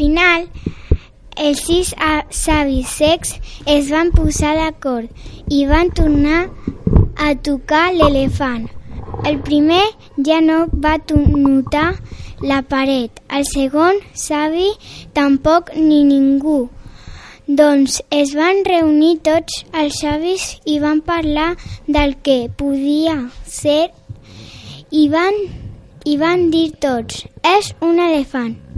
final, els sis savis secs es van posar d'acord i van tornar a tocar l'elefant. El primer ja no va notar la paret, el segon savi tampoc ni ningú. Doncs es van reunir tots els savis i van parlar del que podia ser i van, i van dir tots, és un elefant.